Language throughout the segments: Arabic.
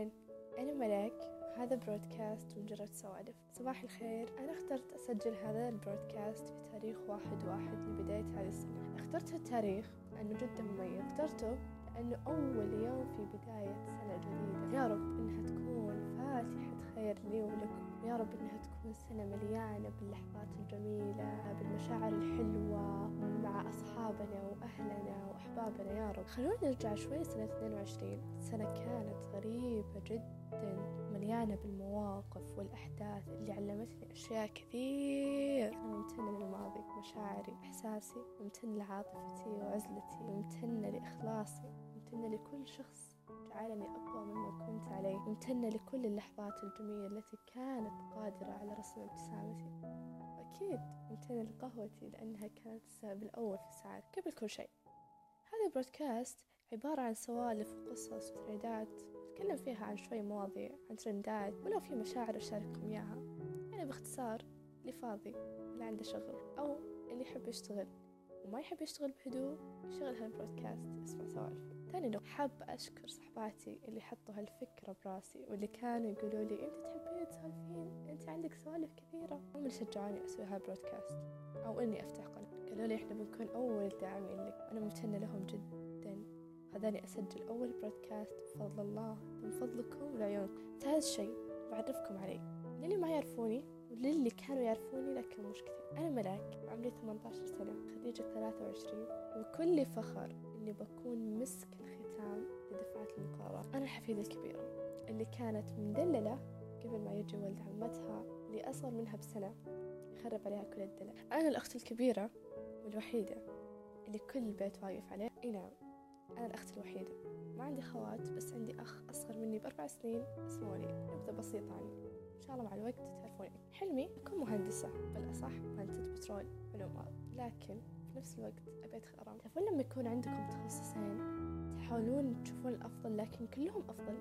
أهلا. أنا ملاك وهذا برودكاست مجرد سوالف. صباح الخير. أنا اخترت أسجل هذا البرودكاست في تاريخ واحد واحد لبداية هذه السنة. اخترت هالتاريخ لأنه جدا مميز. اخترته لأنه أول يوم في بداية سنة جديدة. يا رب إنها تكون فاتحة خير لي ولكم. يا رب إنها تكون سنة مليانة باللحظات وأحبابنا يا رب. خلونا نرجع شوي سنة 22 سنة كانت غريبة جدا مليانة بالمواقف والأحداث اللي علمتني أشياء كثير. أنا ممتنة للماضي مشاعري إحساسي. ممتنة لعاطفتي وعزلتي. ممتنة لإخلاصي. ممتنة لكل شخص جعلني أقوى مما كنت عليه. ممتنة لكل اللحظات الجميلة التي كانت قادرة على رسم ابتسامتي. أكيد ممتنة لقهوتي لأنها كانت السبب الأول في سعادتي. قبل كل شيء هذا البودكاست عبارة عن سوالف وقصص وثريدات نتكلم فيها عن شوي مواضيع عن ترندات ولو في مشاعر أشارككم إياها. يعني باختصار اللي فاضي اللي عنده شغل أو اللي يحب يشتغل. وما يحب يشتغل بهدوء يشغل هالبودكاست يسمع سوالفي ثاني نقطة حاب أشكر صحباتي اللي حطوا هالفكرة براسي واللي كانوا يقولوا لي أنت تحبين تسولفين أنت عندك سوالف كثيرة. هم اللي شجعوني أسوي هالبرودكاست أو إني أفتح قناة. قالوا لي إحنا بنكون أول داعمين لك. أنا ممتنة لهم جدا. خذاني أسجل أول برودكاست بفضل الله. من فضلكم وعيونكم ثالث شيء بعرفكم علي للي ما يعرفوني وللي كانوا يعرفوني لكن مش كثير. أنا ملاك. عمري 18 سنة. خديجة 23 وكل فخر إني بكون مسك الختام لدفعة المقررات أنا الحفيدة الكبيرة. اللي كانت مدللة قبل ما يجي ولد عمتها اللي أصغر منها بسنة يخرب عليها كل الدلع. أنا الأخت الكبيرة والوحيدة اللي كل البيت واقف عليه. إي نعم أنا الأخت الوحيدة. ما عندي خوات بس عندي أخ أصغر مني بأربع سنين اسمه وليد نبذة بسيطة عني. إن شاء الله مع الوقت تعرفوني. حلمي أكون مهندسة بالأصح مهندسة بترول علوم أرض لكن في نفس الوقت أبي أدخل أرام تعرفون لما يكون عندكم تخصصين تحاولون تشوفون الأفضل لكن كلهم أفضل؟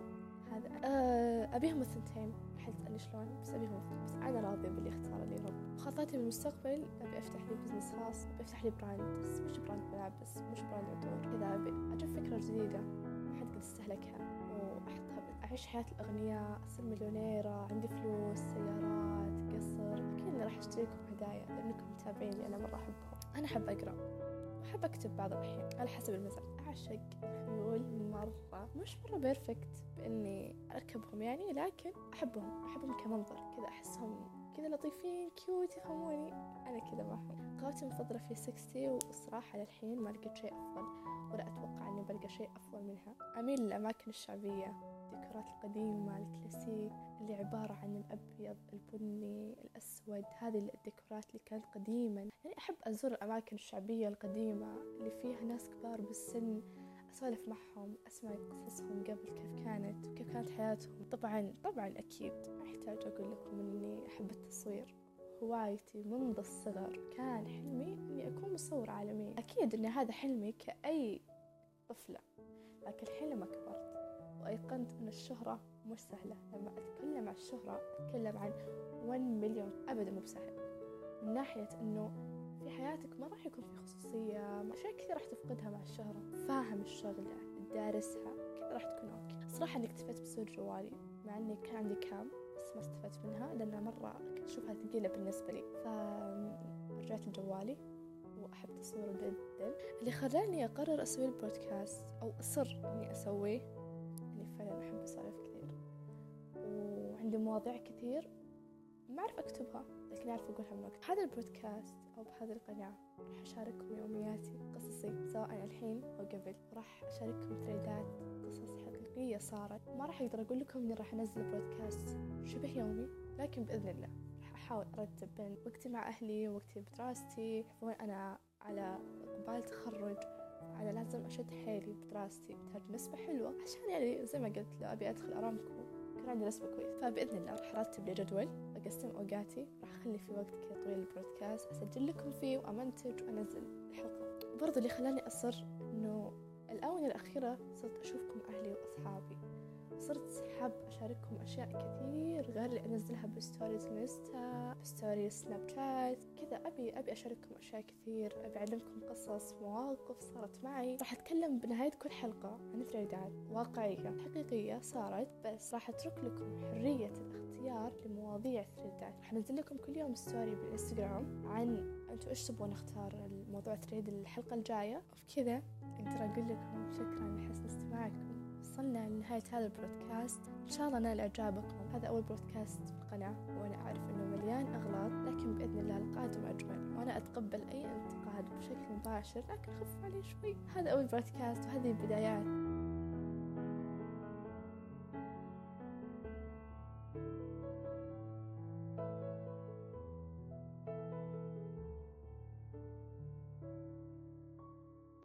هذا أه أبيهم الثنتين حد تسألني شلون؟ بس أبيهم الثنتين بس أنا راضية باللي اختار لي ربي خططي بالمستقبل أبي أفتح لي business خاص أبي أفتح لي brand بس مش brand ملابس مش brand عطور. كذا أبي أجيب فكرة جديدة ما حد قد استهلكها وأحطها أعيش حياة الأغنياء أصير مليونيرة عندي فلوس سيارات قصر. أكيد راح أشتريكم هدايا لأنكم متابعيني أنا مرة أحبهم. أنا أحب أقرأ. وأحب أكتب بعض الأحيان على حسب المزاج. أعشق الخيول مرة. مش مرة perfect بإني أركبهم يعني لكن أحبهم. أحبهم كمنظر. كذا أحسهم كذا لطيفين cute يفهموني أنا كذا معهم قهوتي المفضلة V60 والصراحة للحين ما لقيت شيء أفضل ولا أتوقع إني بلقى شيء أفضل منها. أميل للأماكن الشعبية. الديكورات القديمة الكلاسيك اللي عبارة عن الأبيض البني الأسود هذه الديكورات اللي كانت قديما يعني أحب أزور الأماكن الشعبية القديمة اللي فيها ناس كبار بالسن. أسولف معهم أسمع قصصهم قبل كيف كانت وكيف كانت حياتهم. طبعا طبعا أكيد ما يحتاج أقول لكم إني أحب التصوير. هوايتي منذ الصغر كان حلمي إني أكون مصورة عالمية أكيد إن هذا حلمي كأي طفلة لكن حين لما كبرت وأيقنت أن الشهرة مش سهلة. لما أتكلم عن الشهرة أتكلم عن 1 مليون أبدا مو بسهل. من ناحية أنه في حياتك ما راح يكون في خصوصية أشياء كثير راح تفقدها مع الشهرة. فاهم الشغلة دارسها كذا راح تكون okay. صراحة أني اكتفيت بصور جوالي مع أني كان عندي كاميرا بس ما استفدت منها لأنها مرة كنت أشوفها ثقيلة بالنسبة لي. فرجعت لجوالي وأحب تصويره جدا. اللي خلاني أقرر أسوي البودكاست أو أصر إني أسويه فعلا أحب أسولف كثير. وعندي مواضيع كثير ما أعرف أكتبها لكن أعرف أقولها من هذا البودكاست أو بهذه القناة راح أشارككم يومياتي قصصي سواء الحين أو قبل. راح أشارككم تريدات قصص حقيقية صارت. ما راح أقدر أقول لكم إني راح أنزل بودكاست شبه يومي لكن بإذن الله. راح أحاول أرتب بين وقتي مع أهلي ووقتي بدراستي. أنا على إقبال تخرج. أنا لازم أشد حيلي بدراستي بتحتاج نسبة حلوة. عشان يعني زي ما قلت لو أبي أدخل أرامكو. يكون عندي نسبة كويسة. فبإذن الله راح أرتب لي جدول أقسم أوقاتي. راح أخلي في وقت كذا طويل البودكاست أسجل لكم فيه وأمنتج وأنزل الحلقة. وبرضه اللي خلاني أصر إنه الآونة الأخيرة صرت أشوفكم أهلي وأصحابي. صرت حاب أشارككم أشياء كثير غير اللي أنزلها ب stories الانستا ب stories سناب شات كذا. أبي أبي أشارككم أشياء كثير أبي أعلمكم قصص مواقف صارت معي. راح أتكلم بنهاية كل حلقة عن ثريدات واقعية حقيقية صارت بس راح أترك لكم حرية الاختيار لمواضيع ثريدات راح أنزل لكم كل يوم story بالإنستغرام عن أنتوا إيش تبغون نختار الموضوع thread الحلقة الجاية. وبكذا أقدر أقول لكم شكرا لحسن استماعكم. وصلنا لنهاية هذا البودكاست إن شاء الله نال إعجابكم. هذا أول بودكاست بالقناة وأنا أعرف أنه مليان أغلاط لكن بإذن الله القادم أجمل. وأنا أتقبل أي انتقاد بشكل مباشر لكن خف علي شوي. هذا أول بودكاست وهذه البدايات.